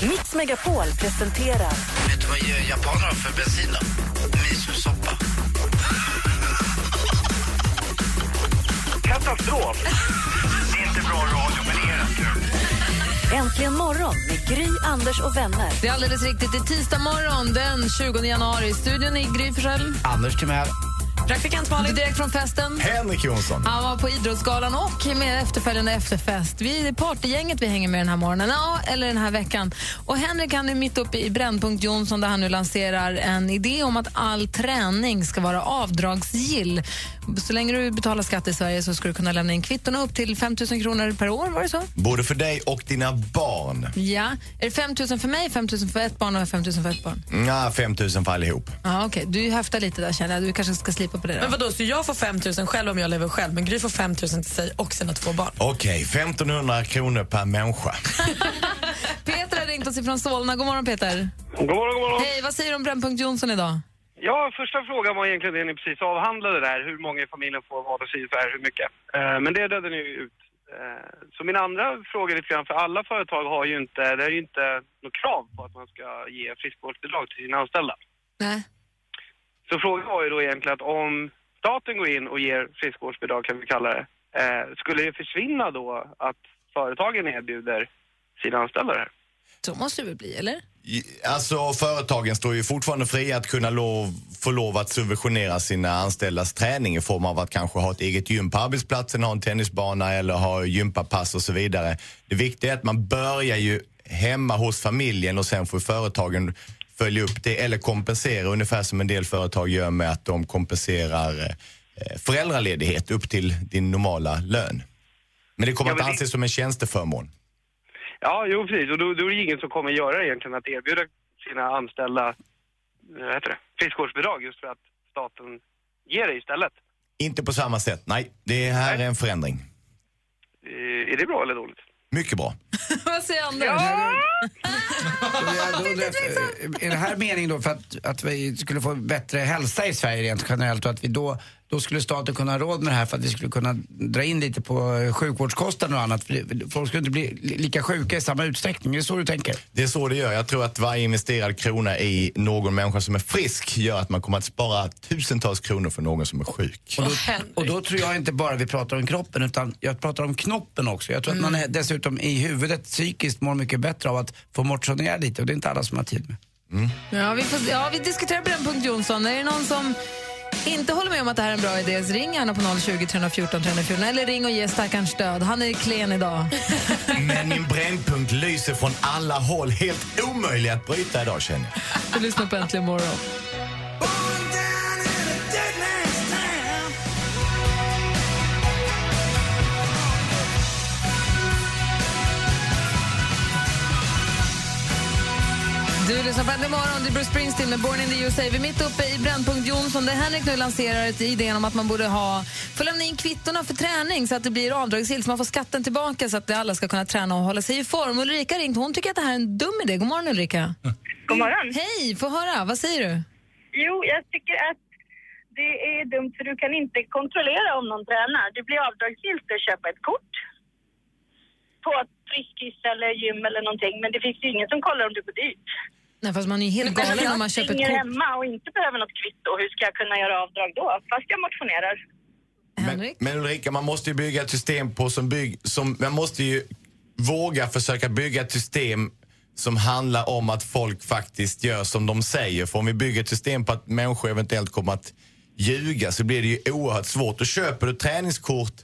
Megapol presenterar Vet du vad japaner har för bensin då? Misosoppa. Katastrof! Det är inte bra radio, men det är kul. Äntligen morgon med Gry, Anders och vänner. Det är alldeles riktigt. Det är tisdag morgon den 20 januari. Studion är Gry Forssell. Anders Timell. Praktikant Malin. Direkt från festen. Henrik Jonsson. Han var på Idrottsgalan och med efterföljande efterfest. Vi är partygänget vi hänger med den här morgonen, ja, eller den här veckan. Och Henrik han är mitt uppe i Brännpunkt Jonsson där han nu lanserar en idé om att all träning ska vara avdragsgill. Så länge du betalar skatt i Sverige så ska du kunna lämna in kvittona upp till 5 000 kronor per år, var det så? Både för dig och dina barn. Ja. Är det 5 000 för mig, 5 000 för ett barn och 5 000 för ett barn? Ja, 5 000 för allihop. Ja, okej. Du höftar lite där känner jag. Du kanske ska slipa på det då. Men vadå, så jag får 5 000 själv om jag lever själv, men Gry får 5 000 till sig och sina två barn? Okej, 1500 kronor per människa. Peter har ringt oss ifrån Solna. God morgon Peter. God morgon, god morgon. Hej, vad säger du om Brännpunkt Jonsson idag? Ja, första frågan var egentligen det ni precis avhandlade där, hur många i familjen får vad och så här, hur mycket. Eh, men det dödade ni ut. Eh, så min andra fråga lite grann, för alla företag har ju inte, det är ju inte något krav på att man ska ge friskvårdsbidrag till sina anställda. Nej. Så frågan var ju då egentligen att om staten går in och ger friskvårdsbidrag, kan vi kalla det, eh, skulle det försvinna då att företagen erbjuder sina anställda det här? Så måste det väl bli, eller? I- Alltså, företagen står ju fortfarande fria att kunna lov, få lov att subventionera sina anställdas träning i form av att kanske ha ett eget gym på arbetsplatsen, ha en tennisbana eller ha gympapass och så vidare. Det viktiga är att man börjar ju hemma hos familjen och sen får företagen följa upp det eller kompensera ungefär som en del företag gör med att de kompenserar eh, föräldraledighet upp till din normala lön. Men det kommer Ja, att men det- anses som en tjänsteförmån. Ja, jo precis. Och då, då är det ingen som kommer göra det egentligen att erbjuda sina anställda eh, vad heter det, friskvårdsbidrag just för att staten ger det istället. Inte på samma sätt, nej. Det här är en förändring. Eh, Är det bra eller dåligt? Mycket bra. vad säger Anders? Jag undrar, är det här meningen då för att, att vi skulle få bättre hälsa i Sverige rent generellt och att vi då, då skulle staten kunna ha råd med det här för att vi skulle kunna dra in lite på eh, sjukvårdskostnader och annat. Folk skulle inte bli li- lika sjuka i samma utsträckning. Är det så du tänker? Det är så det gör. Jag tror att varje investerad krona i någon människa som är frisk gör att man kommer att spara tusentals kronor för någon som är sjuk. Och då, och då tror jag inte bara vi pratar om kroppen utan jag pratar om knoppen också. Jag tror att man är dessutom i huvudet psykiskt mår mycket bättre av att få motionera lite och det är inte alla som har tid med. Ja, vi, får, ja, vi diskuterar Brännpunkt Jonsson. Är det någon som inte håller med om att det här är en bra idé, så ring gärna på 020 314 314 eller ring och ge stackaren stöd. Han är klen idag. Men min brännpunkt lyser från alla håll. Helt omöjlig att bryta idag känner jag. Du lyssnar på Äntligen morgon. Du lyssnar på Äntligen morgon. Det är Bruce Springsteen med Born in the USA. Vi är mitt uppe i Brännpunkt Jonsson där Henrik nu lanserar idén om att man borde ha få lämna in kvittorna för träning så att det blir avdragsgillt så man får skatten tillbaka så att alla ska kunna träna och hålla sig i form. Ulrika ringt. Hon tycker att det här är en dum idé. God morgon Ulrika. God morgon. Hej, få höra. Vad säger du? Jo, jag tycker att det är dumt för du kan inte kontrollera om någon tränar. Det blir avdragsgillt att köpa ett kort på ett Friskis eller gym eller någonting, men det finns ju ingen som kollar om det går dyrt. Nej, fast man är ju helt galen om man köper ett kort. hemma och inte behöver något kvitto, hur ska jag kunna göra avdrag då? Fast jag motionerar. Men, men Ulrika, man måste ju bygga ett system på som bygg... Som, man måste ju våga försöka bygga ett system som handlar om att folk faktiskt gör som de säger. För om vi bygger ett system på att människor eventuellt kommer att ljuga så blir det ju oerhört svårt. Och köper du träningskort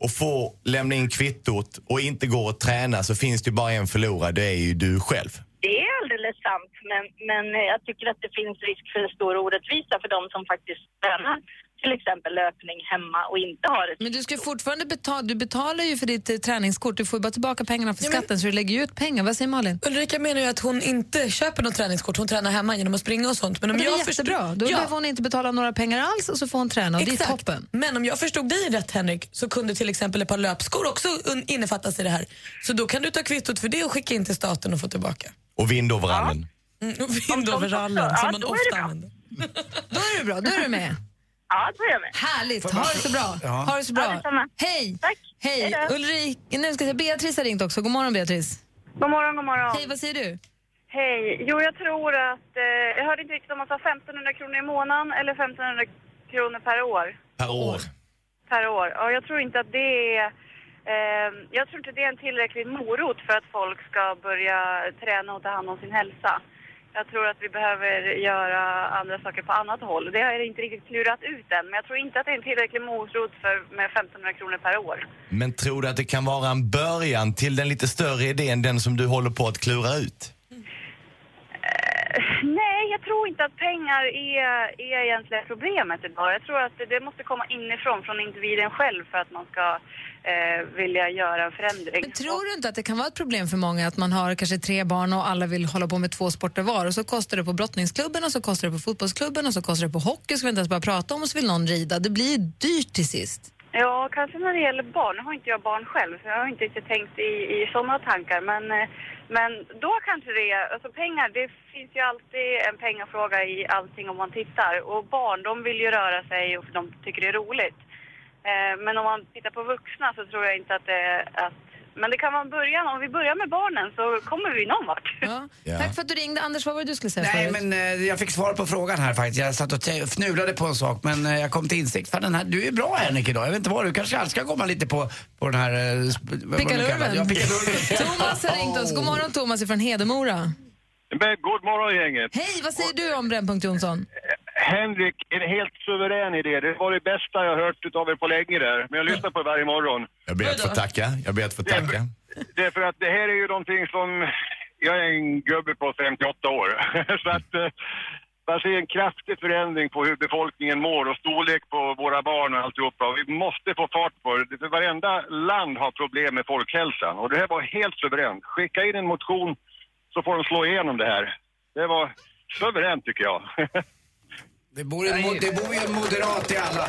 och får lämna in kvittot och inte går att träna så finns det ju bara en förlorare, det är ju du själv. Det är sant, men, men jag tycker att det finns risk för en stor orättvisa för de som faktiskt tränar till exempel löpning hemma och inte har ett Men du ska fortfarande betala, du betalar ju för ditt eh, träningskort, du får ju bara tillbaka pengarna för skatten så du lägger ju ut pengar. Vad säger Malin? Ulrika menar ju att hon inte köper något träningskort, hon tränar hemma genom att springa och sånt. Men om Men det är jag förstod- jättebra, då Ja. behöver hon inte betala några pengar alls och så får hon träna och det är Exakt. toppen. Men om jag förstod dig rätt Henrik så kunde till exempel ett par löpskor också innefattas i det här. Så då kan du ta kvittot för det och skicka in till staten och få tillbaka. Och vindoverallen. Mm, och vindoverallen som man det ofta använder. Då är du bra, då är du med. Ja, då är jag med. Härligt, ha det så bra. Ja. Ha det så Ja, bra. detsamma. Hej! Tack. Hej! Hej då. Ulrik, nej, ska jag säga, Beatrice har ringt också. God morgon Beatrice. God morgon, god morgon. Hej, vad säger du? Hej. Jo, jag tror att... Eh, jag hörde inte riktigt om man sa 1500 kronor i månaden eller 1500 kronor per år. Per år. Per år. Och jag tror inte att det är... Eh, jag tror inte det är en tillräcklig morot för att folk ska börja träna och ta hand om sin hälsa. Jag tror att vi behöver göra andra saker på annat håll. Det har jag inte riktigt klurat ut än, men jag tror inte att det är en tillräcklig morot för, med 1500 kronor per år. Men tror du att det kan vara en början till den lite större idén, den som du håller på att klura ut? Nej, jag tror inte att pengar är, är egentligen problemet idag. Jag tror att det, det måste komma inifrån, från individen själv för att man ska eh, vilja göra en förändring. Men tror du inte att det kan vara ett problem för många att man har kanske tre barn och alla vill hålla på med två sporter var och så kostar det på brottningsklubben och så kostar det på fotbollsklubben och så kostar det på hockey ska vi inte ens börjar prata om och så vill någon rida. Det blir ju dyrt till sist. Ja, kanske när det gäller barn. Nu har inte jag barn själv, så jag har inte riktigt tänkt i, i sådana tankar. Men, eh, men då kanske det är... Alltså pengar, det finns ju alltid en pengafråga i allting om man tittar. Och barn, de vill ju röra sig och de tycker det är roligt. Eh, men om man tittar på vuxna så tror jag inte att det... Att, men det kan vara en början. Om vi börjar med barnen så kommer vi någon vart. Ja. Ja. Tack för att du ringde. Anders, vad var det du skulle säga Nej, förut? men eh, jag fick svar på frågan här faktiskt. Jag satt och te- fnulade på en sak, men eh, jag kom till insikt. För den här, du är bra Henrik idag. Jag vet inte vad, du kanske alls ska komma lite på, på den här... eh, sp- vad man nu kallar det. Ja, Pickalurven. pickalurven. Thomas har ringt oss. God morgon Thomas från Hedemora. Men god morgon gänget. Hej, vad säger du om Brännpunkt Jonsson? Henrik, en helt suverän idé. Det var det bästa jag har hört utav er på länge där. Men jag lyssnar på er varje morgon. Jag ber att få tacka. Jag ber att få tacka. Det är för att det här är ju någonting som... Jag är en gubbe på 58 år. så att eh, man ser en kraftig förändring på hur befolkningen mår och storlek på våra barn och alltihopa. Och vi måste få fart på det. För varenda land har problem med folkhälsan. Och det här var helt suveränt. Skicka in en motion så får de slå igenom det här. Det var suveränt tycker jag. Det bor, en, det bor ju en moderat i alla.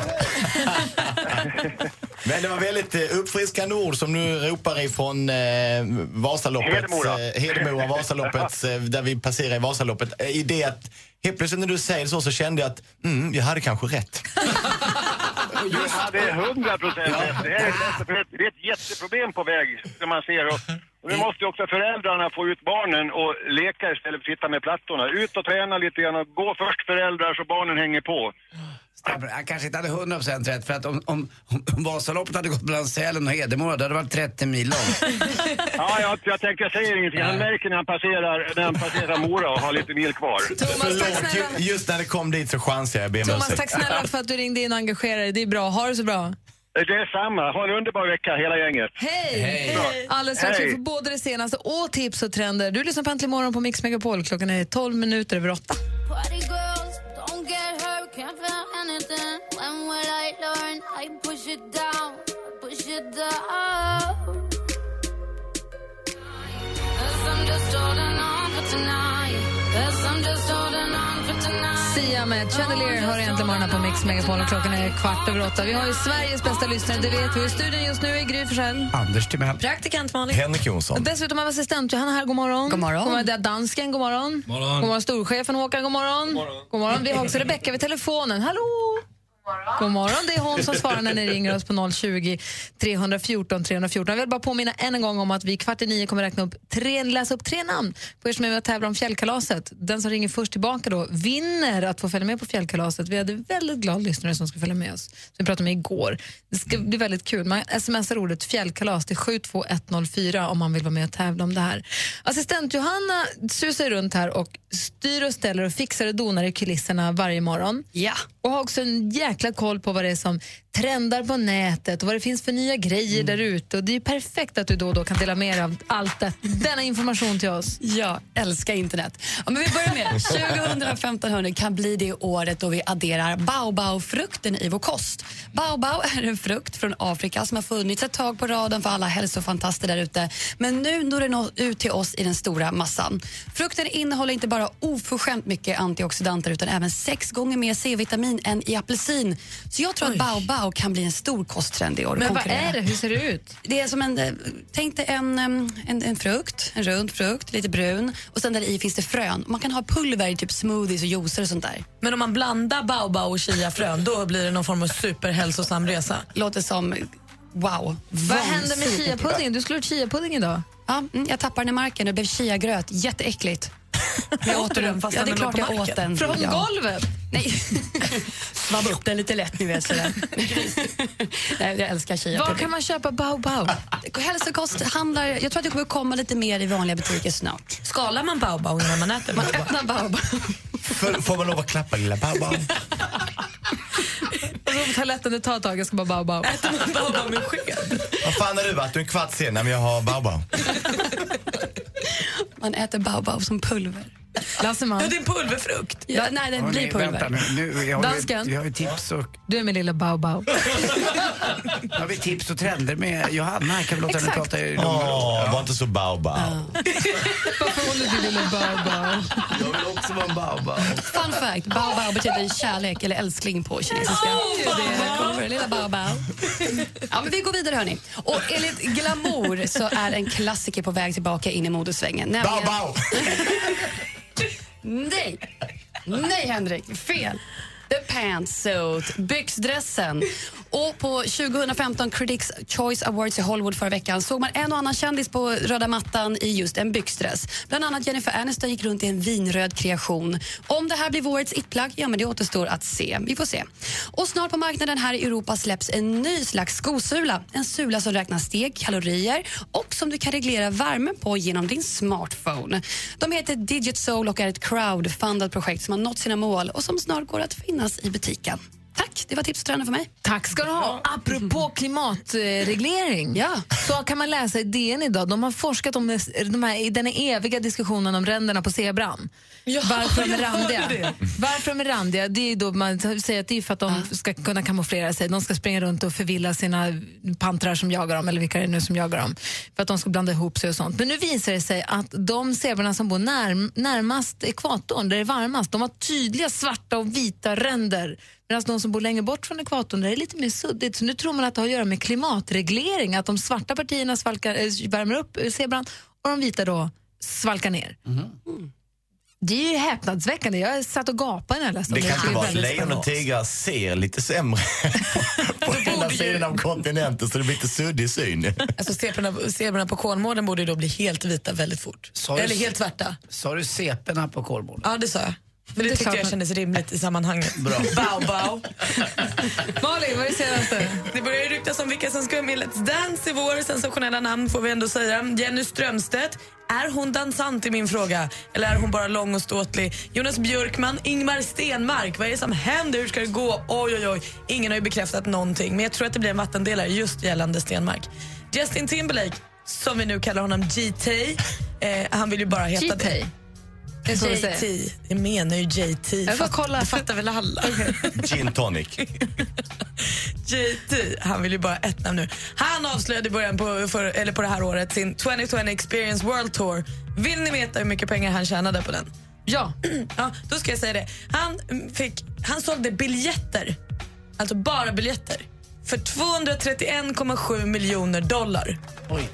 Men det var väldigt eh, uppfriskande ord som nu ropar ifrån eh, Vasaloppet. Hedemora. Eh, Hedemora, Vasaloppet, eh, där vi passerar i Vasaloppet. I det att helt plötsligt när du säger så så kände jag att mm, jag hade kanske rätt. Det är hundra procent rätt. Det här är, ett jätteproblem på väg, som man ser. Och nu måste ju också föräldrarna få ut barnen och leka istället för att sitta med plattorna. Ut och träna lite grann och gå först föräldrar så barnen hänger på. Stämmer. Jag kanske inte hade 100% rätt för att om, om, om Vasaloppet hade gått mellan Sälen och Hedemora då hade det varit 30 mil långt. Ja, jag, jag tänker, jag säger ingenting. Han märker när han passerar, när han passerar Mora och har lite mil kvar. Förlåt, ju- just när det kom dit så chansade jag. Jag ber om Thomas, tack snälla för att du ringde in och engagerade dig. Det är bra. Ha det så bra. Det är samma. Ha en underbar vecka hela gänget. Hej! Hej. Alldeles strax Hej. vi får både det senaste och tips och trender. Du lyssnar på Äntligen morgon på Mix Megapol. Klockan är 12 minuter över 8. Party girls, don't get hurt, can't feel anything. When will I learn? I push it down, push it down. 'Cause I'm just holding on Sia med Chandelier har egentligen morgonen på Mix Megapol och klockan är kvart över åtta. Vi har ju Sveriges bästa lyssnare, det vet vi. I studion just nu är Gry Forssell. Anders Timell. Praktikant Malin. Henrik Jonsson. Och dessutom har vi assistent Johanna här, god morgon. God morgon. God morgon dansken, god morgon. Morgon. God morgon storchefen Håkan, god morgon. God morgon. Vi har också Rebecka vid telefonen. Hallå! God morgon, det är hon som svarar när ni ringer oss på 020 314 314. Jag vill bara påminna än en gång om att vi kvart i nio kommer räkna upp tre, läsa upp tre namn på er som är med och tävlar om fjällkalaset. Den som ringer först tillbaka då vinner att få följa med på fjällkalaset. Vi hade väldigt glad lyssnare som ska följa med oss. Som vi pratade med igår. Det ska bli väldigt kul. Man smsar ordet fjällkalas till 72104 om man vill vara med och tävla om det här. Assistent Johanna susar runt här och styr och ställer och fixar och donar i kulisserna varje morgon. Ja. Och har också en jäkla koll på vad det är som trendar på nätet och vad det finns för nya grejer där ute. Och Det är perfekt att du då och då kan dela med dig av allt det, denna information till oss. Jag älskar internet. Ja, men vi börjar med 2015 hörni, kan bli det året då vi adderar baobabfrukten i vår kost. Baobab är en frukt från Afrika som har funnits ett tag på raden för alla hälsofantaster där ute. Men nu når den ut till oss i den stora massan. Frukten innehåller inte bara oförskämt mycket antioxidanter utan även sex gånger mer C-vitamin än i apelsin. Så jag tror att baobab kan bli en stor kosttrend i år. Men vad är det? Hur ser det ut? Det är som en, eh, tänk dig en, en, en frukt, en rund frukt, lite brun och sen där i finns det frön. Man kan ha pulver i typ smoothies och juicer och sånt där. Men om man blandar baobab och chiafrön då blir det någon form av superhälsosam resa. Låter som wow. Vad händer med chiapuddingen? Du skulle ha chiapudding idag. Ja, mm, jag tappade den i marken och det blev chiagröt. Jätteäckligt. Men jag åt den. fast Ja, det är klart jag åt den. Från ja. golvet? Nej. Svabb upp den lite lätt, ni vet. Sådär. Nej, jag älskar Var chiapudding. kan man köpa baobab? Hälsokosthandlar, jag tror att det kommer komma lite mer i vanliga butiker snart. Skalar man baobab innan man äter Man öppnar baobab. Får, får man lov att klappa lilla går på toaletten, det tar ett tag, jag ska bara baobab. Äter man baobab med sked? Vad fan har du varit? Du är en kvart sen när jag har baobab. Man äter baobab som pulver. Lasseman, Ja, det är en pulverfrukt. Ja, nej, den blir pulver. Vänta nu, nu jag har Dansken. Vi, vi har ju tips och, du är min lilla baobab. har vi tips och trender med Johanna. Kan vi låta henne Exakt. prata i lugn och ro? Åh, var inte så baobab. Varför håller du lilla baobab? Jag vill också vara en baobab. Fun fact, baobab betyder kärlek eller älskling på kinesiska. Det kommer lilla baobab. Ja, men vi går vidare hörni. Och enligt Glamour så är en klassiker på väg tillbaka in i modesvängen. nämligen- Baobab! Nej! Nej, Henrik. Fel. The pantsuit, byxdressen. Och på 2015 Critics Choice Awards i Hollywood förra veckan såg man en och annan kändis på röda mattan i just en byxdress. Bland annat Jennifer Aniston gick runt i en vinröd kreation. Om det här blir årets itplagg, ja men det återstår att se. Vi får se. Och snart på marknaden här i Europa släpps en ny slags skosula. En sula som räknar steg, kalorier och som du kan reglera värmen på genom din smartphone. De heter Digit Soul och är ett crowdfundat projekt som har nått sina mål och som snart går att finnas i butiken. Tack, det var tips och trender för mig. Tack ska du ha. Apropå klimatreglering Ja. så kan man läsa i DN idag. De har forskat om de här, den eviga diskussionen om ränderna på zebran. Varför de är randiga. Varför de är randiga, det är då man säger att det är för att de ska kunna kamouflera sig. De ska springa runt och förvilla sina pantrar som jagar dem, eller vilka det är nu som jagar dem. För att de ska blanda ihop sig och sånt. Men nu visar det sig att de zebrorna som bor när, närmast ekvatorn, där det är varmast, de har tydliga svarta och vita ränder. Medan de som bor längre bort från ekvatorn, där lite mer suddigt. Så nu tror man att det har att göra med klimatreglering, att de svarta partierna svalkar, äh, värmer upp eh, zebran och de vita då svalkar ner. Det är ju häpnadsväckande. Jag satt och gapade när jag läste om Det kan Jag inte vara det att lejon och tigrar ser lite sämre på ena sidan av kontinenten så det blir lite suddig syn. Alltså zebrorna, zebrorna på Kolmården borde ju då bli helt vita väldigt fort. Sa du- Eller helt svarta. Sa du seporna på Kolmården? Ja, det sa jag. För det, tyckte jag kändes rimligt i sammanhanget. Bra. Bow, bow. Malin, vad är det senaste? Det börjar ryktas om vilka som ska vara med i Let's Dance i vår. Sensationella namn får vi ändå säga. Jenny Strömstedt. Är hon dansant i min fråga? Eller är hon bara lång och ståtlig? Jonas Björkman, Ingmar Stenmark. Vad är det som händer? Hur ska det gå? Oj, oj, oj. Ingen har ju bekräftat någonting. Men jag tror att det blir en vattendelare just gällande Stenmark. Justin Timberlake, som vi nu kallar honom GT. Eh, han vill ju bara heta GT. det. JT. Jag menar ju JT. Jag får Fatt- kolla. Det fattar väl alla. Gin tonic. JT, han vill ju bara ett namn nu. Han avslöjade i början på, för, eller på det här året sin 2020 Experience World Tour. Vill ni veta hur mycket pengar han tjänade på den? Ja. ja då ska jag säga det. Han, fick, han sålde biljetter, alltså bara biljetter, för 231,7 miljoner dollar. Oj.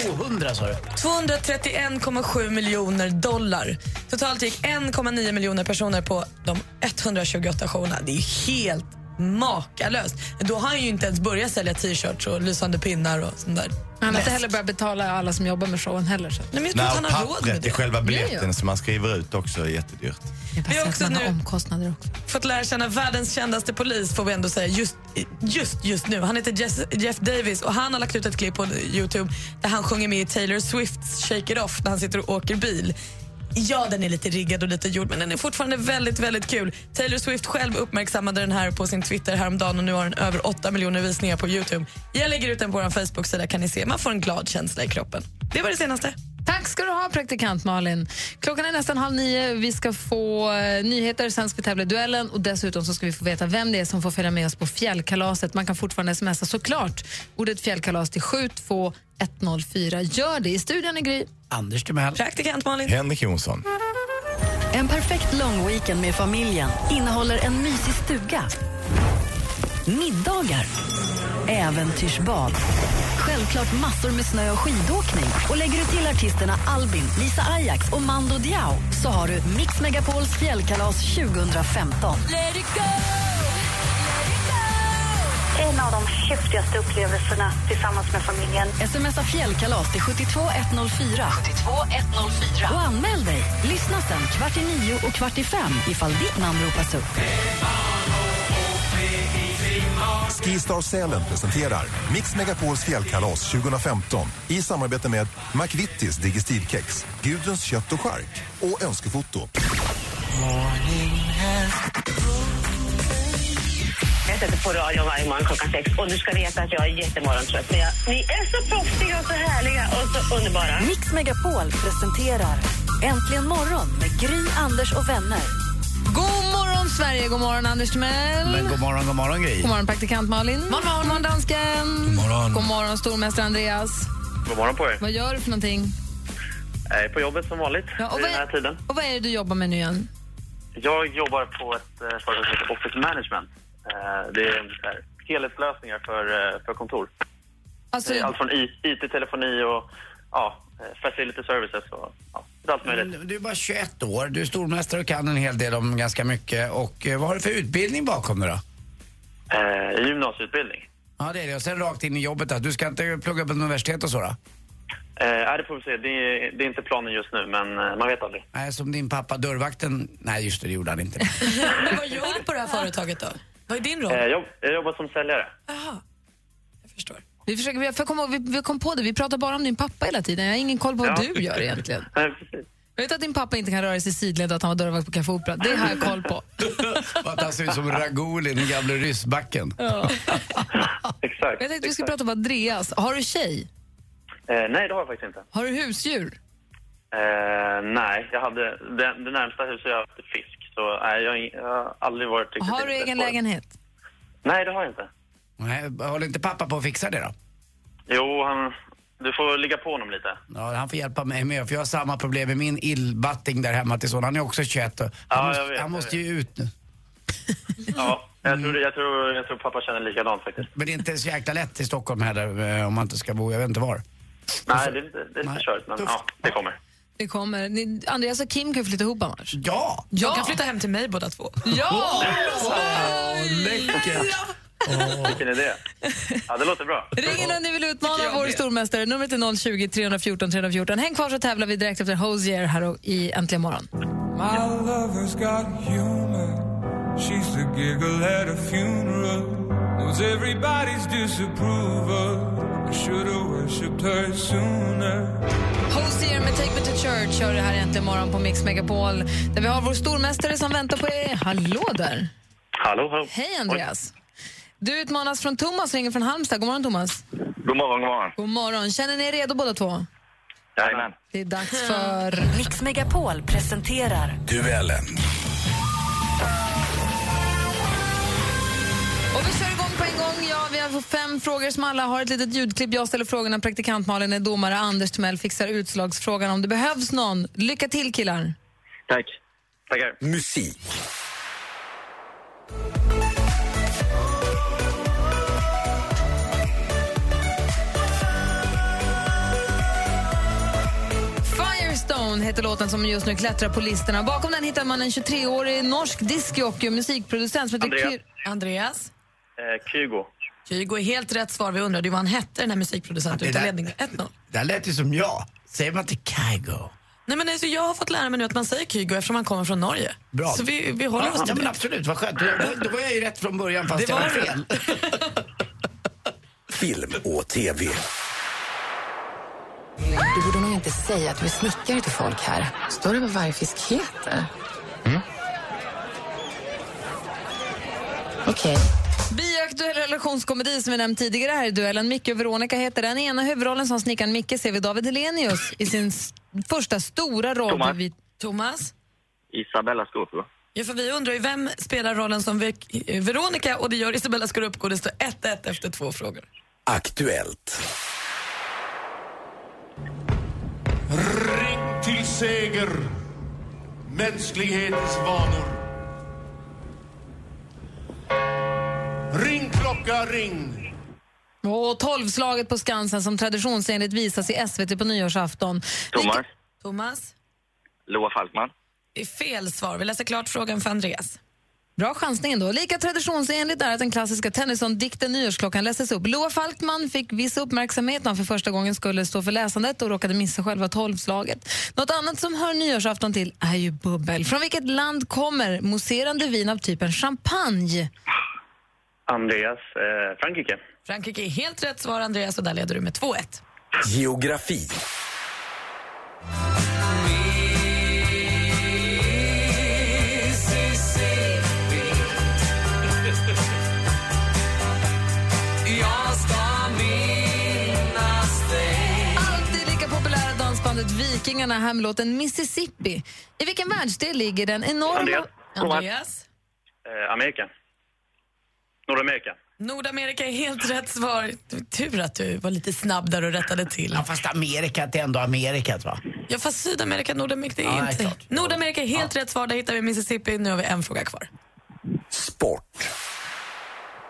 200 sa du? 231,7 miljoner dollar. Totalt gick 1,9 miljoner personer på de 128 showerna. Det är helt makalöst. Då har han ju inte ens börjat sälja t-shirts och lysande pinnar och sånt där. Han har inte heller börjat betala alla som jobbar med showen heller. Så. Nej, men jag tror Nej, och han har råd med det. själva Ja, biljetten ja. som man skriver ut också är jättedyrt. Vi har också nu omkostnader också. fått lära känna världens kändaste polis får vi ändå säga just, just, just nu. Han heter Jess, Jeff Davis och han har lagt ut ett klipp på Youtube där han sjunger med i Taylor Swifts Shake It Off när han sitter och åker bil. Ja, den är lite riggad och lite gjord men den är fortfarande väldigt, väldigt kul. Taylor Swift själv uppmärksammade den här på sin Twitter häromdagen och nu har den över 8 miljoner visningar på Youtube. Jag lägger ut den på vår Facebook-sida kan ni se. Man får en glad känsla i kroppen. Det var det senaste. Tack ska du ha, praktikant Malin. Klockan är nästan halv nio. Vi ska få eh, nyheter, sen ska vi tävla i duellen och dessutom så ska vi få veta vem det är som får följa med oss på fjällkalaset. Man kan fortfarande smsa såklart ordet fjällkalas till 72104. Gör det. I studion är Gry. Anders Timell. Praktikant Malin. Henrik Jonsson. En perfekt long weekend med familjen innehåller en mysig stuga, middagar, äventyrsbad, självklart massor med snö och skidåkning. Och lägger du till artisterna Albin, Lisa Ajax och Mando Diao så har du Mix Megapols fjällkalas 2015. En av de häftigaste upplevelserna tillsammans med familjen. Smsa fjällkalas till 72104. 72104. Och anmäl dig. Lyssna sen kvart i nio och kvart i fem ifall ditt namn ropas upp. Skistar Sälen presenterar Mix Megapols fjällkalas 2015 i samarbete med McVittys Digestivkex, Gudruns kött och chark och Önskefoto. Jag sätter på radion varje morgon klockan sex och du ska veta att jag är jättemorgontrött. Men jag, ni är så proffsiga och så härliga och så underbara. Mix Megapol presenterar Äntligen morgon med Gry, Anders och vänner. God morgon, Sverige! God morgon, Anders Timell. Men god morgon, god morgon Gry. God morgon, praktikant Malin. God morgon, god morgon dansken. God morgon. God morgon, stormästare Andreas. God morgon på er. Vad gör du för någonting? Jag är på jobbet som vanligt Ja, och i vad den här är- tiden. Och vad är det du jobbar med nu igen? Jag jobbar på ett eh, företag som heter Office Management. Eh, det är helhetslösningar för, eh, för kontor. Alltså- allt från IT, telefoni och ja, facility services och ja, allt möjligt. Men Du är bara 21 år, du är stormästare och kan en hel del om ganska mycket. Och eh, vad har du för utbildning bakom dig då? Eh, gymnasieutbildning. Ja, det är det. Och sen rakt in i jobbet då. Du ska inte plugga på universitet och så då? Eh, ja, det får vi se. Det är, det är inte planen just nu, men eh, man vet aldrig. Nej, som din pappa dörrvakten. Nej, just det, det gjorde han inte. Men vad gör du på det här företaget då? Vad är din roll? Eh, jag, jag jobbar som säljare. Vi, försöker, vi, för kom, ihåg, vi, vi kom på det, vi pratar bara om din pappa hela tiden. Jag har ingen koll på vad Ja. du gör egentligen. Jag vet att din pappa inte kan röra sig sidled och att han var dörrvakt på Café Opera. Det har jag koll på. Att han ser ut som Ragulin i gamla ryssbacken. Ja. Exakt. Jag tänkte vi skulle prata om Andreas. Har du tjej? Eh, nej, det har jag faktiskt inte. Har du husdjur? Eh, nej, jag hade, det, det närmsta huset jag är fisk. Så nej, jag, jag har aldrig varit Har du egen lägenhet? Nej, det har jag inte. Nej, håller inte pappa på att fixa det då? Jo, han, du får ligga på honom lite. Ja, han får hjälpa mig med, för jag har samma problem med min illbatting där hemma till son. Han är också 21 och han, Ja, måste, vet, han måste ju ut nu. Ja, jag tror, jag, tror, jag tror pappa känner likadant faktiskt. Men det är inte så jäkla lätt i Stockholm heller eh, om man inte ska bo, jag vet inte var. Nej, det är lite, det är lite kört, men ja, det kommer. Det kommer. Ni, Andreas och Kim kan flytta ihop annars. Ja! Jag kan flytta hem till mig båda två. Ja! läckert! Vilken idé. Ja, det låter bra. Ring in om ni vill utmana vår stormästare. Numret är 020 314 314. Häng kvar så tävlar vi direkt efter Hosier här i Äntligen morgon. My lover's got humor. She's the giggle at a funeral. Knows everybody's disapproval. I should have worshipped her sooner. Hosier med Take Me To Church kör det här Äntligen morgon på Mix Megapol. Där vi har vår stormästare som väntar på er. Hallå där! Hallå, hallå. Hej Andreas! Du utmanas från Thomas, ringer från Halmstad. God morgon Thomas. God morgon, god morgon. God morgon. Känner ni er redo båda två? Jajamän. Det är dags för... Mix Megapol presenterar Duellen. Och vi kör igång på en gång. Ja, vi har fem frågor som alla har ett litet ljudklipp. Jag ställer frågorna, praktikant Malin är domare, Anders Timell fixar utslagsfrågan om det behövs någon. Lycka till killar! Tack. Tackar. Musik. Heter låten som just nu klättrar på listorna. Bakom den hittar man en 23-årig norsk discjockey och musikproducent som heter Andreas. Kyr- Andreas? Eh, Kygo. Kygo är helt rätt svar. Vi undrade ju vad han hette, den här musikproducenten. Det där- ledning 1-0. Det här lät ju som jag. Säger man till Kygo? Nej, men alltså, jag har fått lära mig nu att man säger Kygo eftersom han kommer från Norge. Bra. Så vi, vi håller oss ja, till men det. absolut, vad skönt. Då, då, var jag ju rätt från början fast Det jag var fel. Film och TV. Du borde nog inte säga att du är snickare till folk här. Står det vad varje fisk heter? Okej. Biaktuell relationskomedi som vi nämnt tidigare här i duellen. Micke och Veronica heter den. ena huvudrollen som snickaren Micke ser vi David Hellenius i sin första stora roll. Thomas. Vi- Thomas? Isabella Scorpio. Ja, för vi undrar ju vem spelar rollen som Ve- Veronica och det gör Isabella Scorupco. Det står 1-1 efter två frågor. Aktuellt. Ring till seger. Mänsklighetens vanor. Ring klocka, ring. Och tolvslaget på Skansen som traditionsenligt visas i SVT på nyårsafton. Thomas. Thomas? Loa Falkman. Det är fel svar. Vi läser klart frågan för Andreas. Bra chansning då. Lika traditionsenligt är att den klassiska Tennyson-dikten Nyårsklockan läses upp. Loa Falkman fick viss uppmärksamhet när han för första gången skulle stå för läsandet och råkade missa själva tolvslaget. Något annat som hör nyårsafton till är ju bubbel. Från vilket land kommer mousserande vin av typen champagne? Andreas. Eh, Frankrike. Frankrike är helt rätt svar, Andreas, och där leder du med 2-1. Geografi. Vikingarna här med låten Mississippi. I vilken världsdel ligger den enorma... Andreas. Andreas? Eh, Amerika. Nordamerika. Nordamerika är helt rätt svar. Tur att du var lite snabb där och rättade till. Ja, fast Amerika det är ändå Amerikat va? Ja, fast Sydamerika, Nordamerika, det är Ja, inte... klart. Nordamerika är helt rätt svar. Där hittar vi Mississippi. Nu har vi en fråga kvar.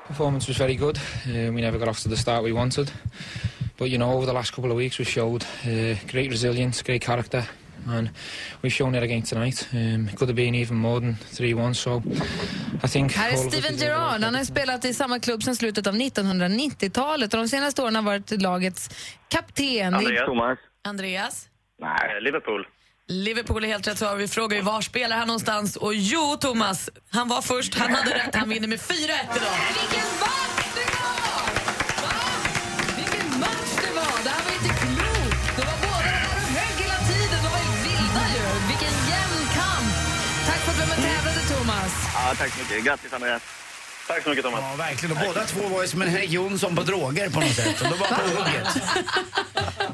Performance was very good. Uh, we never got off to the start we wanted. But, you know, over the last couple of weeks we've showed uh, great resilience, great character, and we've shown it again tonight. Um, it could have been even more than 3-1, so I think... Här är Steven Gerrard. Han har spelat i samma klubb sedan slutet av 1990-talet och de senaste åren har varit lagets kapten. Andreas. Thomas. Andreas? Nej. Liverpool. Liverpool är helt rätt svar. Vi frågar ju var spelar han någonstans? Och jo, Thomas, han var först. Han hade rätt. Han vinner med 4-1 idag. Vilken match Ja, tack så mycket. Grattis, Andreas. Tack så mycket, Thomas. Ja, verkligen. Och båda två var ju som en Henrik Jonsson på droger på något sätt. Och de var på hugget.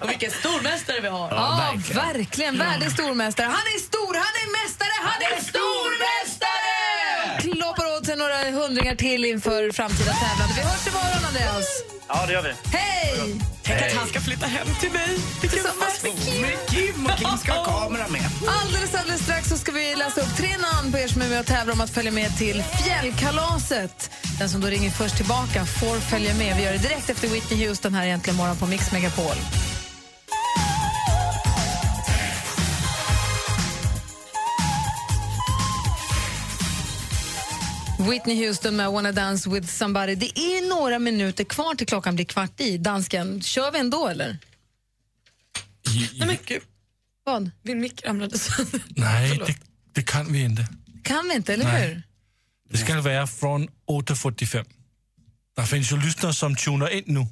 Och vilken stormästare vi har. Ja, verkligen. Världens stormästare. Han är stor, han är mästare, han är stormästare! Kloppar åt sig några hundringar till inför framtida tävlande. Vi hörs imorgon, Andreas. Ja, det gör vi. Hej! Tänk att han ska flytta hem till mig. Tillsammans med Kim. Med Kim och Kim ska ha kamera med. Alldeles, alldeles strax så ska vi läsa upp tre namn på er som är med och tävlar om att följa med till fjällkalaset. Den som då ringer först tillbaka får följa med. Vi gör det direkt efter Whitney Houston här egentligen morgon på Mix Megapol. Whitney Houston med Wanna Dance with somebody. Det är några minuter kvar till klockan blir kvart i. Dansken, kör vi ändå eller? Nej, men gud. Vad? Min mick ramlade sönder. Nej, det, det kan vi inte. Kan vi inte, eller Nej. hur? Det ska vara från 8.45. Det finns ju lyssnare som tunar in nu.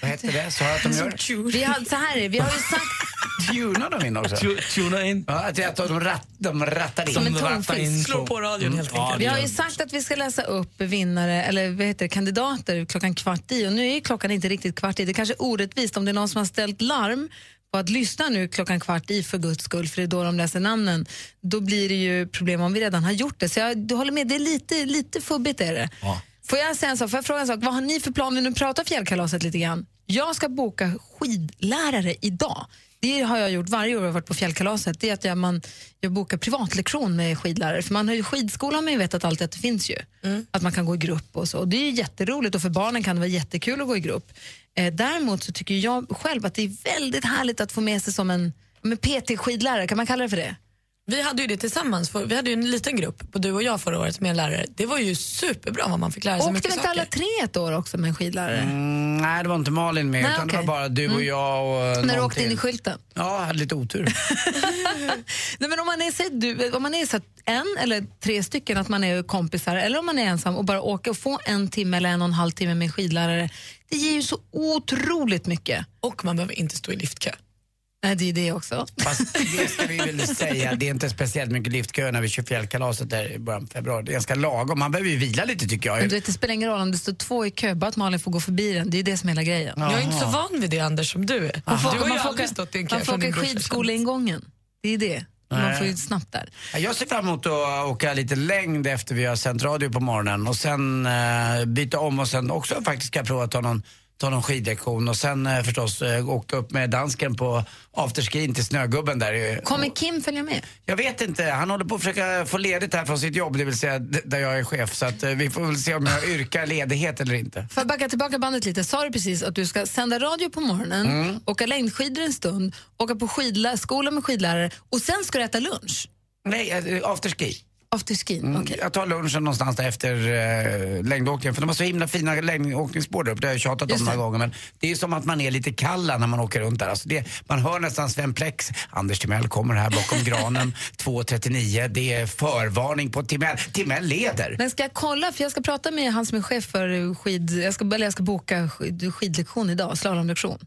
Vad heter det? Sa jag att de gör? Vi har, så här är det, vi har ju sagt... Tunar de in också? Tunar in. Ja, att de, rat, de rattar in. Som en tonfisk. in Slå på radion helt Ja, enkelt. Vi har ju sagt att vi ska läsa upp vinnare, eller vad heter det, kandidater klockan kvart i och nu är ju klockan inte riktigt kvart i. Det är kanske är orättvist om det är någon som har ställt larm på att lyssna nu klockan kvart i för guds skull, för det är då de läser namnen. Då blir det ju problem om vi redan har gjort det. Så jag du håller med, det är lite, lite fubbigt är det. Ja. Får jag säga en sak? Får jag fråga en sak? Vad har ni för plan? Vi nu pratar fjällkalaset lite grann. Jag ska boka skidlärare idag. Det har jag gjort varje år jag har varit på fjällkalaset. Det är att jag, man, jag bokar privatlektion med skidlärare. För man har ju skidskolan ju vetat alltid att det finns ju. Att man kan gå i grupp och så. Och det är ju jätteroligt och för barnen kan det vara jättekul att gå i grupp. Eh, däremot så tycker jag själv att det är väldigt härligt att få med sig som en men PT-skidlärare, kan man kalla det för det? Vi hade ju det tillsammans. För, vi hade ju en liten grupp, och du och jag förra året, med en lärare. Det var ju superbra vad man fick lära sig Åkte mycket inte saker. alla tre ett år också med en skidlärare? Mm, nej, det var inte Malin med, Nej, utan det okej. var bara du och Mm. jag och När du någon åkte in till. i skylten? Ja, jag hade lite otur. Nej, men om man är, säg, du, om man är så att en eller tre stycken, att man är kompisar, eller om man är ensam och bara åker och får en timme eller en och en halv timme med en skidlärare, det ger ju så otroligt mycket. Och man behöver inte stå i liftkö. Nej, det är det också. Fast det ska vi väl säga, det är inte speciellt mycket liftköer när vi kör fjällkalaset där i början på februari. Det är ganska lagom. Man behöver ju vila lite tycker Men jag. du vet, det spelar ingen roll om det står två i kö, bara att Malin får gå förbi den. Det är det som är hela grejen. Jag är inte så van vid det Anders som du är. Man får, Du har ju aldrig stått i en kö man får åka skidskoleingången. Det är det. Man Nej. får ju snabbt där. Ja, Jag ser fram emot att åka lite längd efter vi har sänt radio på morgonen och sen eh, byta om och sen också faktiskt ska prova att ta någon, ta någon skidlektion och sen eh, förstås eh, åka upp med dansken på afterskin till Snögubben där. Kommer Kim följa med? Jag vet inte, han håller på att försöka få ledigt här från sitt jobb, det vill säga där jag är chef. Så att, eh, vi får väl se om jag yrkar ledighet eller inte. Får jag backa tillbaka bandet lite? Sa du precis att du ska sända radio på morgonen, Mm. åka längdskidor en stund, åka på skola med skidlärare och sen ska du äta lunch? Nej, eh, afterski. Afterski, Mm, Jag tar lunchen någonstans där efter eh, längdåkningen för de har så himla fina längdåkningsspår där uppe, det har jag tjatat Just om några det. gånger. Men det är som att man är lite kalla när man åker runt där. Alltså det, man hör nästan Sven Plex, Anders Timell kommer här bakom granen, 2.39. Det är förvarning på Timell. Timell leder. Men ska jag kolla, för jag ska prata med han som är chef för skid... Jag ska, eller jag ska boka skid, skidlektion idag, slalomlektion.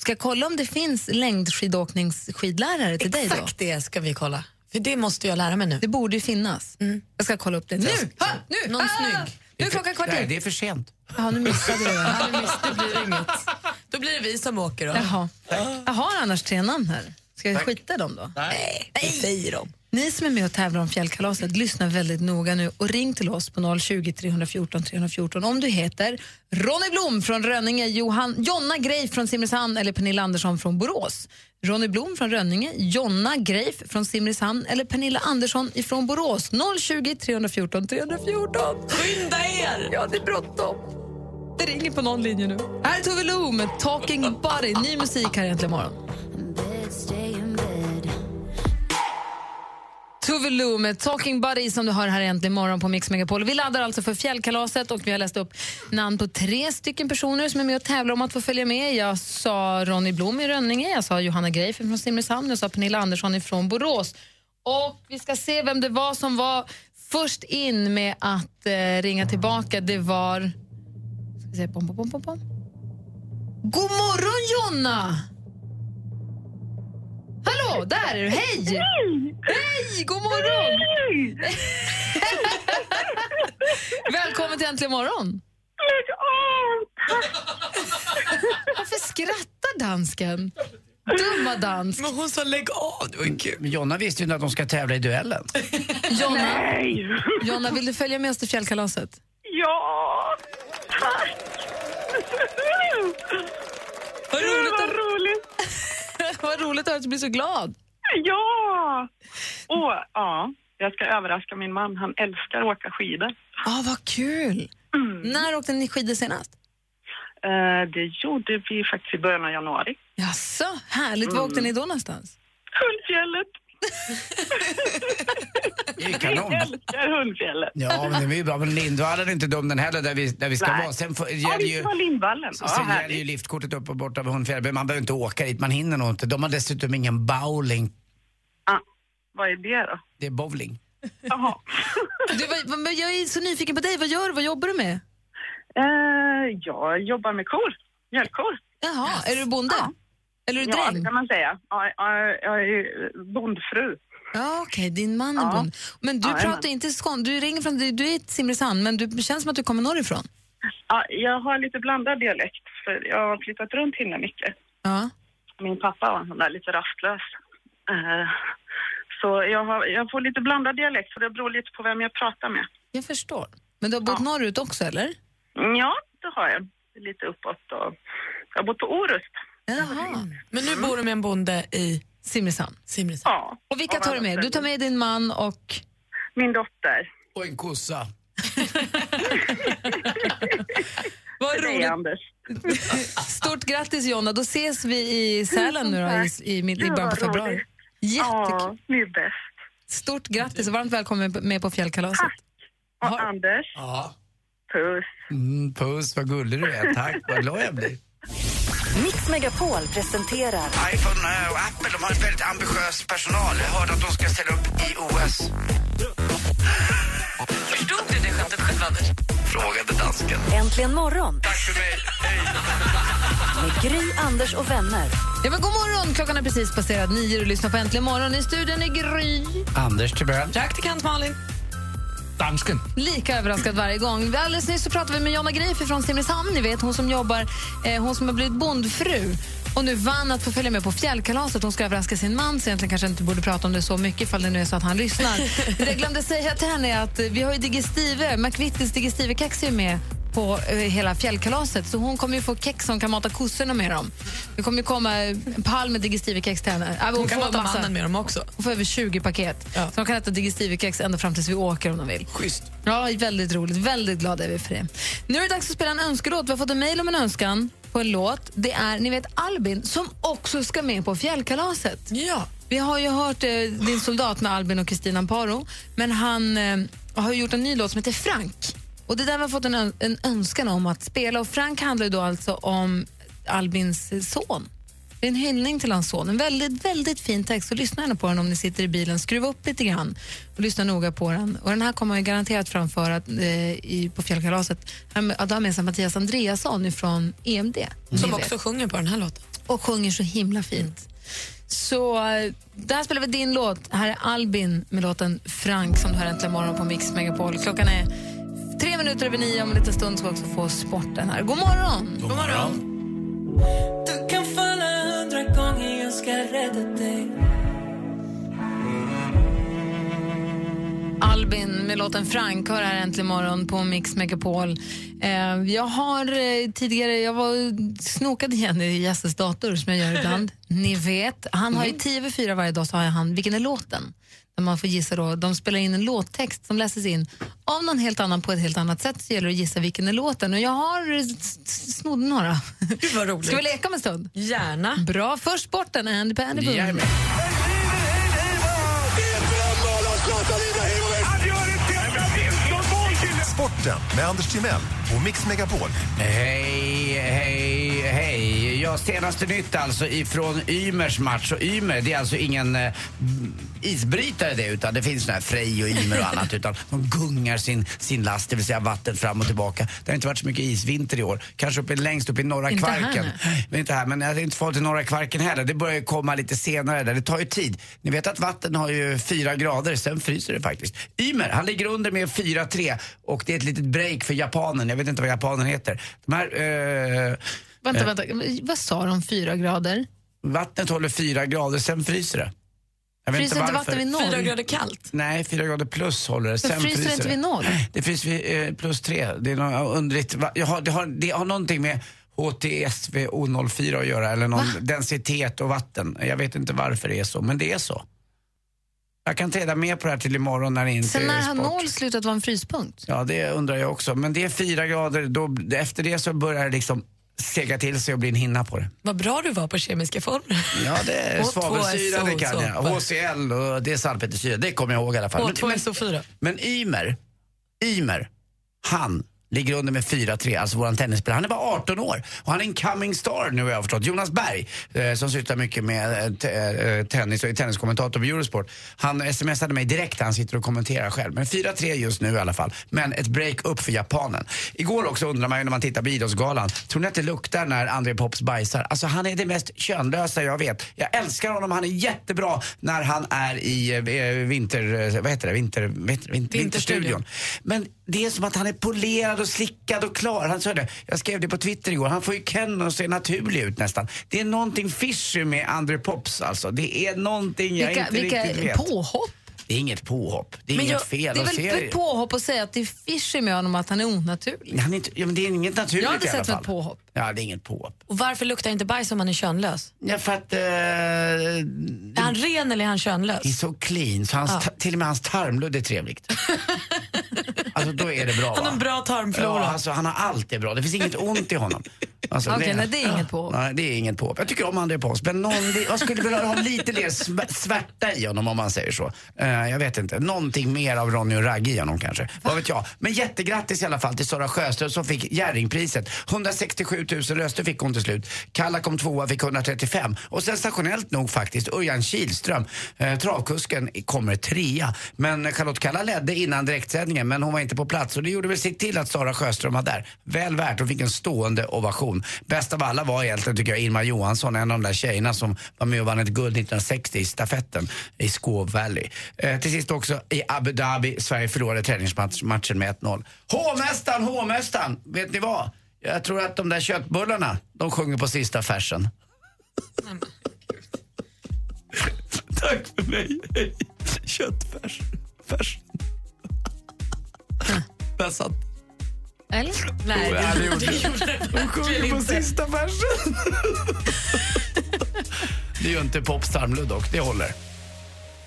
Ska jag kolla om det finns längdskidåkningsskidlärare till dig då? Exakt det ska vi kolla. För det måste jag lära mig nu. Det borde ju finnas. Jag ska kolla upp det. Nu! Ha, nu! Någon ah! snygg. Nu är klockan kvart Nej, i. det är för sent. Ja, nu missade du det. Ja, miss- det blir inget. Då blir det vi som åker då. Jaha. Jag har annars tre namn här. Ska jag skita dem då? Nej, det säger de. Ni som är med och tävlar om fjällkalaset, lyssna väldigt noga nu och ring till oss på 020 314 314 om du heter Ronny Blom från Rönninge, Johan, Jonna Greif från Simrishamn eller Pernilla Andersson från Borås. Ronny Blom från Rönninge, Jonna Greif från Simrishamn eller Pernilla Andersson ifrån Borås. 020 314 314. Skynda er! Ja, det är bråttom. Det ringer på någon linje nu. Här är Tove Lo med Talking Body. Ny musik här egentligen imorgon. Tove med Talking Buddy som du hör här äntligen morgon på Mix Megapol. Vi laddar alltså för fjällkalaset och vi har läst upp namn på tre stycken personer som är med och tävlar om att få följa med. Jag sa Ronny Blom i Rönninge, jag sa Johanna Greif från Simrishamn, jag sa Pernilla Andersson från Borås. Och vi ska se vem det var som var först in med att eh, ringa tillbaka. Det var... Ska vi se, bom, bom, bom, bom. God morgon Jonna! Hallå, där är du. Hej! Hej! God morgon! Välkommen till Äntligen morgon. Lägg av! Varför skrattar dansken? Dumma dansk. Men hon sa lägg av, det var ju kul. Men Jonna visste ju inte att de ska tävla i duellen. Jonna, Jonna, vill du följa med oss till fjällkalaset? Ja, tack! Vad roligt, Vad roligt! Att du blir så glad. Ja! Åh, ja. Jag ska överraska min man. Han älskar att åka skidor. Ah, vad kul! När åkte ni skidor senast? Eh, det gjorde vi faktiskt i början av januari. Jaså, härligt. Var åkte ni då någonstans? Hundfjället. Det är ju Vi kanon. älskar Hundfjället. Ja, men det är ju bra. Men Lindvallen är inte dum den heller där vi, där vi ska Nej. vara. Sen får, Ja, gäller vi ju... ska ha Lindvallen. Så Ja, sen gäller ju liftkortet upp och bort av Hundfjäll, men man behöver inte åka dit, man hinner nog inte. De har dessutom ingen bowling, Vad är det då? det är bowling. Jaha. Du, vad, jag är så nyfiken på dig. Vad gör du? Vad jobbar du med? Eh, jag jobbar med kor. Mjölkkor. Jaha, är du bonde? Eller är du Ja, dräng? det kan man säga. Ja, ja, jag är bondfru. Ja, okej, din man är Ja. bonde. Men du Ja, pratar jajamän. inte skån. Du ringer från, du, du är i Simrishamn, men du känns som att du kommer norrifrån. Ja, jag har lite blandad dialekt, för jag har flyttat runt himla mycket. Ja. Min pappa var en sån där lite rastlös. Eh, så jag, har, jag får lite blandad dialekt, för det beror lite på vem jag pratar med. Jag förstår. Men du har bott norrut också, eller? Ja, det har jag. Lite uppåt och... Jag har bott på Orust. Jaha. Men nu bor du med en bonde i Simrishamn. Simrishamn. Ja. Och vilka tar du med? Du tar med din man och... Min dotter. Och en kossa. Vad Det är roligt. Anders. Stort grattis Jonna, då ses vi i Sälen nu då, i, i, i början på februari. Jättekul. Ja, ni är bäst. Stort grattis och varmt välkommen med på fjällkalaset. Och Anders, Ja. puss. Mm, puss, vad gullig du är. Tack, vad glad jag blir. Mix Megapol presenterar iPhone eh, och Apple de har en väldigt ambitiös personal. Jag hörde att de ska ställa upp i OS. Förstod du det skämtet själv, Anders? frågade dansken. Äntligen morgon Tack för mig. med Gry, Anders och vänner. Ja, men god morgon! Klockan är precis passerat nio och lyssnar på Äntligen morgon. I studion är Gry. Anders Timell. Praktikant Malin. Dansken. Lika överraskad varje gång. Alldeles nyss så pratade vi med Jonna Greif från Simrishamn. Ni vet, hon som jobbar, eh, hon som har blivit bondfru och nu vann att få följa med på fjällkalaset. Hon ska överraska sin man, så egentligen kanske inte borde prata om det så mycket ifall det nu är så att han lyssnar. Det jag glömde säga till henne är att vi har ju Digestive, McVittys Digestive-kex är ju med på eh, hela fjällkalaset. Så hon kommer ju få kex som kan mata kossorna med dem. Det kommer ju komma en pall med Digestive-kex till henne. Äh, Hon kan får mata mannen med dem också. Hon får över 20 paket. Så de kan äta Digestive-kex ända fram tills vi åker om de vill. Schysst. Ja, väldigt roligt. Väldigt glada är vi för det. Nu är det dags att spela en önskelåt. Vi har fått en mejl om en önskan på en låt. Det är ni vet Albin som också ska med på fjällkalaset. Ja. Vi har ju hört eh, Din soldat med Albin och Kristina Amparo, men han eh, har gjort en ny låt som heter Frank. Och det är där har fått en, ö- en önskan om att spela. Och Frank handlar ju då alltså om Albins son. Det är en hyllning till hans son. En väldigt, väldigt fin text. Så lyssna gärna på den om ni sitter i bilen. Skruva upp lite grann och lyssna noga på den. Och den här kommer ju garanterat framföra eh, i, på fjällkalaset. Han har med sig Mattias Andreasson från EMD. Ni Som också sjunger på den här låten. Och sjunger så himla fint. Så eh, där spelar vi din låt. Här är Albin med låten Frank som du hör äntligen morgon på Mix Megapol. Klockan är tre minuter över nio. Om en liten stund ska vi också få sporten här. God morgon! God morgon. Du kan falla hundra gånger, jag ska rädda dig Albin med låten Frank hör här äntligen morgon på Mix Megapol. Eh, jag har eh, tidigare, jag var snokade igen i Jesses dator som jag gör ibland. Ni vet, han har ju 10 över 4 varje dag så har jag han, vilken är låten? Där man får gissa då, de spelar in en låttext som läses in av någon helt annan på ett helt annat sätt så gäller det att gissa vilken är låten. Och jag har s- s- snodd några. Gud vad roligt. Ska vi leka om en stund? Gärna. Bra, först sporten, Andy Boom. Är med. Sporten med Anders Timell och Mix Megapol. Hej, hej, hej. Ja, senaste nytt alltså ifrån Ymers match. Och Ymer, det är alltså ingen eh, isbrytare det, utan det finns såna här Frej och Ymer och annat. Utan de gungar sin, sin last, det vill säga vattnet fram och tillbaka. Det har inte varit så mycket isvinter i år. Kanske uppe, längst upp i norra Inte här, Kvarken. nej. Men inte här, men jag har inte fått till norra Kvarken heller. Det börjar ju komma lite senare där. Det tar ju tid. Ni vet att vatten har ju fyra grader, sen fryser det faktiskt. Ymer, han ligger under med 4-3 och det är ett litet break för japanen. Jag vet inte vad japanen heter. De här, eh, Vänta, eh, vänta, vad sa de? Fyra grader? Vattnet håller fyra grader, sen fryser det. Jag vet Fryser inte varför. vatten vid noll? Fyra grader kallt. Nej, fyra grader plus håller det. Sen fryser det inte vid noll? Det fryser vid eh, plus tre. Det är något underligt. Va- Jag har, det, har, det har någonting med HTSV O04 att göra, eller någon densitet och vatten. Jag vet inte varför det är så, men det är så. Jag kan träda med på det här till imorgon när det inte Sen när är har sport. noll slutat vara en fryspunkt? Ja, det undrar jag också. Men det är fyra grader, då, efter det så börjar det liksom sega till sig och bli en hinna på det. Vad bra du var på kemiska formler. Ja, det är H2SO, svavelsyra, det kan jag. HCl och det är salpetersyra, det kommer jag ihåg i alla fall. Men- H2SO4. Men Ymer, Ymer, han ligger under med 4-3, alltså våran tennisspelare. Han är bara 18 år och han är en coming star nu har jag förstått. Jonas Berg, eh, som sysslar mycket med eh, eh, tennis och är tenniskommentator på Eurosport. Han smsade mig direkt, han sitter och kommenterar själv. Men 4-3 just nu i alla fall. Men ett break upp för japanen. Igår också undrar man ju när man tittar på Idrottsgalan, tror ni att det luktar när André Pops bajsar? Alltså han är det mest könlösa jag vet. Jag älskar honom, han är jättebra när han är i eh, vinter, eh, vad heter det, vinter, vinter, vinter, vinterstudion. Men det är som att han är polerad och slickad och klar. Han sa det, jag skrev det på Twitter igår, han får ju Ken att se naturlig ut nästan. Det är någonting fishy med André Pops alltså. Det är någonting jag Vilka, inte vilka riktigt vet. påhopp? Det är inget påhopp. Det är Men inget jag- fel Det är väl se påhopp att säga att det är fishy med honom att han är onaturlig? Han är inte, ja, men det är inget naturligt Jag hade i alla sett ett påhopp. Ja, det är inget påhopp. Och varför luktar inte bajs om man är könlös? Ja, för att... Eh, Är han ren eller är han könlös? Det är så clean, så hans, Ja. till och med hans tarmludd är trevligt. alltså då är det bra Han har en bra tarmflora. Ja, alltså, han har allt det bra. Det finns inget ont i honom. Alltså, Okej, nej, det är inget påhopp. Nej, det är inget påhopp. Jag tycker om André Pons, men någon, jag skulle vilja ha lite mer sv- svärta i honom om man säger så. Eh, jag vet inte, någonting mer av Ronny och Ragge i honom kanske. Vad vet jag. Men jättegrattis i alla fall till Sara Sjöström som fick Jerringpriset. 167 000 röster fick hon till slut. Kalla kom tvåa, fick 135. Och sensationellt nog faktiskt, Örjan Kihlström, eh, travkusken, kommer trea. Men Charlotte Kalla ledde innan direktsändningen, men hon var inte på plats. Och det gjorde väl sitt till att Sara Sjöström var där. Väl värt, hon fick en stående ovation. Bäst av alla var egentligen, tycker jag, Irma Johansson, en av de där tjejerna som var med och vann ett guld 1960 i stafetten i Skåv Valley. Eh, till sist också i Abu Dhabi, Sverige förlorade träningsmatchen med 1-0. Hovmästaren, hovmästaren! Vet ni vad? Jag tror att de där köttbullarna, de sjunger på sista färsen. Tack för mig. Hej. Köttfärs. Färs. Där satt Eller? Nej, det- det gjorde det De sjunger på sista versen. Det är ju inte Pops tarmludd dock, det håller.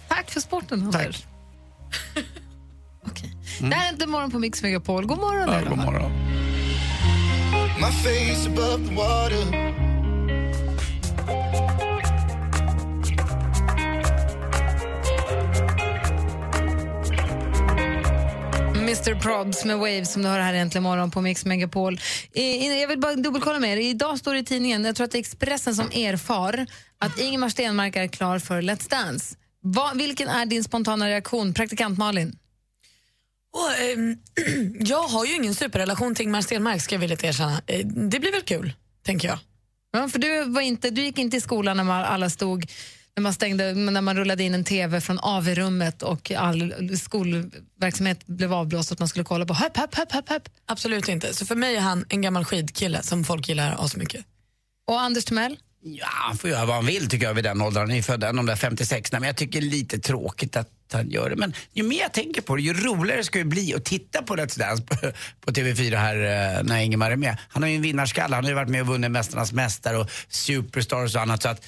Tack för sporten, Anders. Okej. Det här är inte morgon på Mix Megapol. God morgon. Ja, god morgon. My face above the water. Mr Prods med Waves som du hör här äntligen morgon på Mix Megapol. Jag vill bara dubbelkolla med er. Idag står det i tidningen, jag tror att det är Expressen som erfar att Ingemar Stenmark är klar för Let's Dance. Va, vilken är din spontana reaktion? Praktikant Malin? Och, ehm, jag har ju ingen superrelation till Ingmar Stenmark ska jag vilja erkänna. Eh, Det blir väl kul, tänker jag. Ja, för du, var inte, du gick inte i skolan när alla stod när man, stängde, när man rullade in en TV från AV-rummet och all skolverksamhet blev avblåst att man skulle kolla på. Höpp, höpp, höpp, höpp, höpp. Absolut inte. Så för mig är han en gammal skidkille som folk gillar asmycket. Och Anders Timell? Ja, han får göra vad han vill tycker jag vid den åldern. Han är född de där 56 Nej, men jag tycker det är lite tråkigt att han gör det. Men ju mer jag tänker på det, ju roligare ska det bli att titta på Let's Dance på, på TV4 här eh, när Ingemar är med. Han har ju en vinnarskalle, han har ju varit med och vunnit Mästarnas mästare och Superstars och annat. Så att,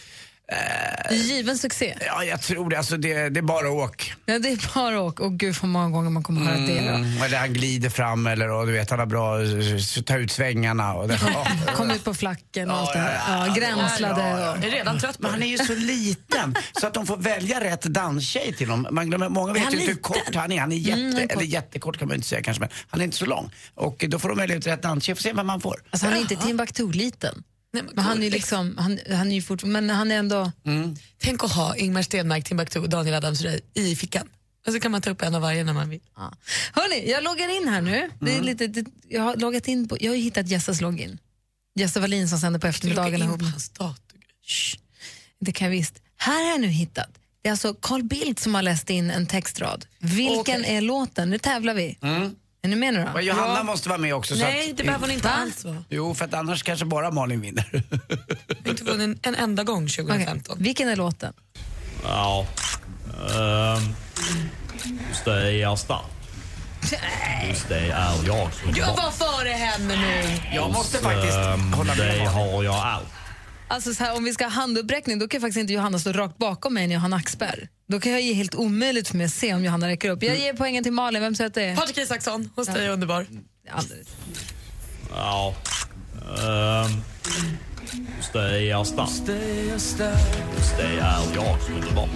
Det är given succé. ja, jag tror det. Alltså, det, det är bara åk. Ja, det är bara åk. Och gud vad många gånger man kommer höra det. Då. Mm, eller han glider fram eller och, du vet, han har bra att ta ut svängarna. Och det, ja. Kom ut på flacken och allt det här. Ja, grämslade. Ja, och- Jag är redan trött på Men han är ju så liten så att de får välja rätt danstjej till honom. Man glömmer, många vet ju inte hur kort han är. Han är jätte, Mm, han är kort. eller jättekort kan man inte säga kanske, men han är inte så lång. Och då får de välja ut rätt danstjej, får se vem man får. Alltså, han är inte Timbuktu-liten. Men han är liksom, han, han är ju fortfarande, men han är ändå... Tänk att ha Ingmar Stenmark, Timbuktu och Daniel Adams-Ray i fickan. Och så kan man ta upp en av varje när man vill. Hörni, jag loggar in här nu. Det är lite, det, jag har loggat in på, jag har ju hittat Jessas login. Jessa Wallin som sänder på eftermiddagen in ihop. på hans dator. Shh, det kan jag visst. Här har jag nu hittat. Det är alltså Carl Bildt som har läst in en textrad. Vilken Okej. är låten? Nu tävlar vi. Mm. Är ni med nu då? Och Johanna måste vara med också. Nej, så att, det behöver hon inte Va? alls vara. Jo, för att annars kanske bara Malin vinner. Jag har inte vunnit en, en enda gång 2015. Vilken är låten? Ja. Ehm, just det är stark. Just det är jag som Jag var före henne nu. Jag måste faktiskt Ehm, hålla med Det Malin. har jag allt. Alltså så här, om vi ska ha handuppräckning då kan faktiskt inte Johanna stå rakt bakom mig när jag har nackspärr. Då kan jag ge helt omöjligt för mig att se om Johanna räcker upp. Jag ger poängen till Malin. Vem säger att det är? Patrik Isaksson, hos dig underbar. Alldeles. Ja. Ehm, just det är jag stark. Just det är jag som underbar.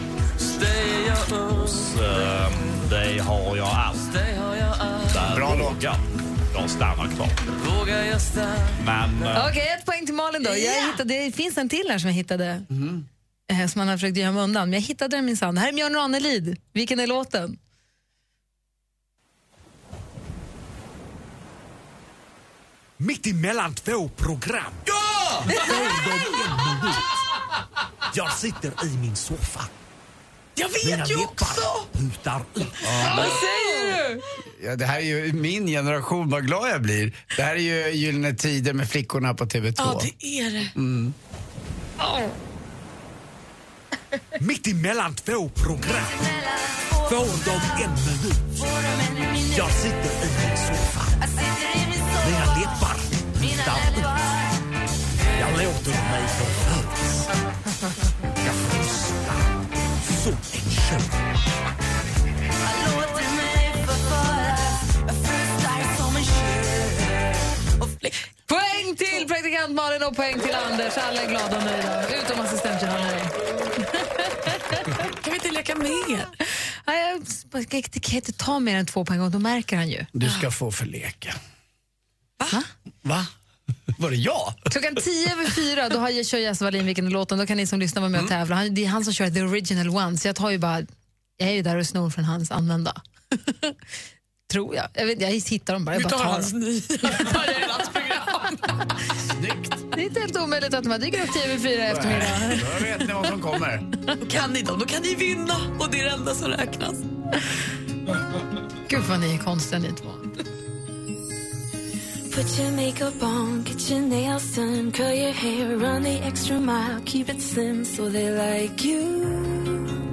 Ehm, det har jag allt. Vågar jag stanna kvar. Men... eh, Okej, ett poäng till Malin då. Jag hittade, det finns en till här som jag hittade. eh, Som man har försökt gömma undan. Men jag hittade den minsann. Här är Björn Ranelid. Vilken är låten? Mitt emellan två program. Ja! Jag sitter i min soffa. Jag vet Mina ju också! putar ut. Vad säger du? Ja, det här är ju min generation, vad glad jag blir. Det här är ju Gyllene Tider med flickorna på TV2. Ja, det är det. Mm. Mitt emellan två program. Får de en minut. Jag sitter i min soffa. Mina läppar putar ut. Jag låter mig förföras. Som en tjuv. Poäng till praktikant Malin och poäng till Anders. Alla är glada och nöjda, utom assistent Johanna. Kan vi inte leka mer? Nej, Jag kan inte ta mer än två poäng och då märker han ju. Du ska få förleka. Va? Va? Var det jag? Klockan tio över fyra då har jag, kör Jesse Wallin vilken låten. Då kan ni som lyssnar vara med och tävla. Han, det är han som kör the original one. Så jag tar ju bara, jag är ju där och snor från hans använda. Tror jag. Jag, vet, jag hittar dem bara. Jag bara tar tar hans nya Det är inte helt omöjligt att man dyker upp tio över fyra i eftermiddag. Då vet ni vad som kommer. Då kan ni dem, då kan ni vinna och det är det enda som räknas. Gud vad ni är konstiga ni två. Put your makeup on, get your nails done, curl your hair, run the extra mile, keep it slim so they like you.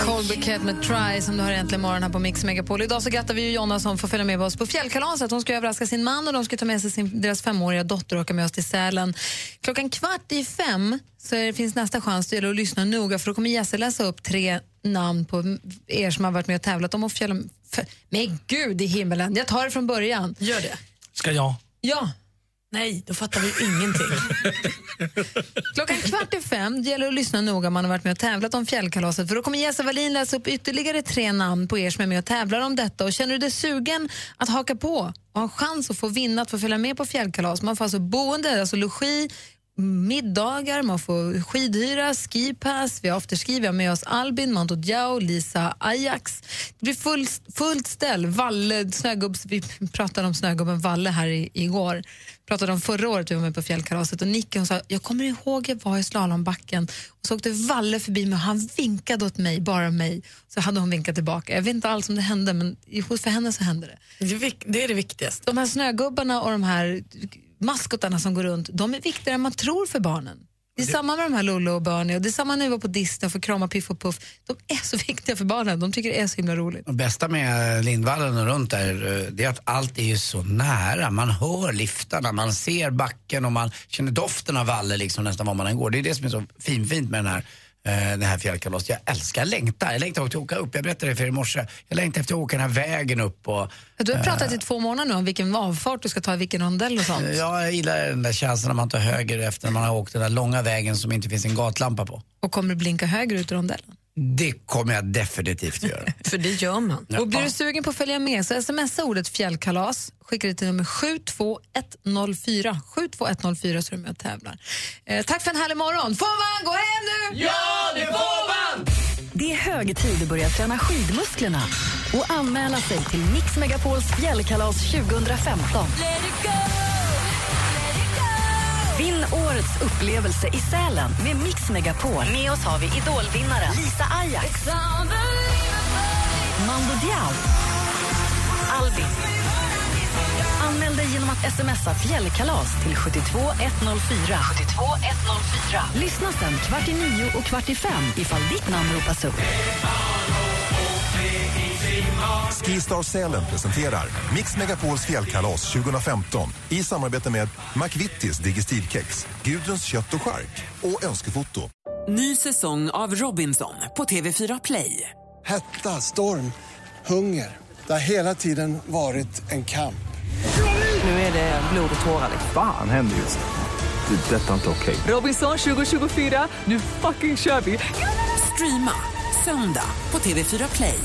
Colby Cat med Try som du har äntligen morgon här på Mix Megapol. Idag så grattar vi ju Jonna som får följa med oss på fjällkalaset. Hon ska överraska sin man och de ska ta med sig sin, deras femåriga dotter och åka med oss till Sälen. Klockan kvart i fem så det finns nästa chans. Det gäller att lyssna noga för då kommer Jesse läsa upp tre namn på er som har varit med och tävlat om att fjälla... Men gud i himmelen, jag tar det från början. Gör det. Ska jag? Ja. Nej, då fattar vi ingenting. Klockan kvart i fem, det gäller att lyssna noga om man har varit med och tävlat om fjällkalaset. För då kommer Jesse Wallin läsa upp ytterligare tre namn på er som är med och tävlar om detta. Och känner du dig sugen att haka på och ha en chans att få vinna, att få följa med på fjällkalas. Man får alltså boende, alltså logi, middagar, man får skidhyra, skipass, vi har afterski, vi har med oss Albin, Manto Diao, Lisa Ajax. Det blir full, fullt ställ. Valle, snögubbs, vi pratade om snögubben Valle här i, igår. pratade om förra året vi var med på fjällkalaset och Nicky hon sa, jag kommer ihåg jag var i slalombacken och så åkte Valle förbi mig och han vinkade åt mig, bara mig. Så hade hon vinkat tillbaka. Jag vet inte alls om det hände men för henne så hände det. Det är, vik- det är det viktigaste. De här snögubbarna och de här maskotarna som går runt, de är viktigare än man tror för barnen. Det är samma med de här Lollo och Bernie och det är samma när vi var på Disney får krama Piff och Puff. De är så viktiga för barnen, de tycker det är så himla roligt. Det bästa med Lindvallen och runt där, eh, det är att allt är så nära. Man hör liftarna, man ser backen och man känner doften av Valle liksom nästan var man än går. Det är det som är så finfint med den här det här fjällkalaset. Jag älskar, längtar. Jag längtar till att åka upp. Jag berättade det för er i morse. Jag längtar efter att åka den här vägen upp. Och, Du har eh, pratat i två månader nu om vilken avfart du ska ta i vilken rondell och sånt. Ja, jag gillar den där känslan när man tar höger efter när man har åkt den där långa vägen som inte finns en gatlampa på. Och kommer du blinka höger ut i rondellen? Det kommer jag definitivt göra. För det gör man. Och blir du sugen på att följa med så smsa ordet fjällkalas, skicka det till nummer 72104. 72104 så är du med och tävlar. Eh, tack för en härlig morgon. Får man gå hem nu? Ja, det får man! Det är hög tid att börja träna skidmusklerna och anmäla sig till Mix Megapols fjällkalas 2015. Vinn årets upplevelse i Sälen med Mix Megapol. Med oss har vi idolvinnaren Lisa Ajax, Mando Diao, Albin. Anmäl dig genom att smsa fjällkalas till 72104. 72104. Lyssna sen kvart i nio och kvart i fem ifall ditt namn ropas upp. Skistar Sälen presenterar Mix Megapols fjällkalas 2015 i samarbete med McVittys Digestivkex, Gudruns kött och chark och Önskefoto. Ny säsong av Robinson på TV4 Play. Hetta, storm, hunger. Det har hela tiden varit en kamp. Nu är det blod och tårar. Fan händer just det. Det är detta inte okej. Robinson 2024, nu fucking kör vi! Streama söndag på TV4 Play.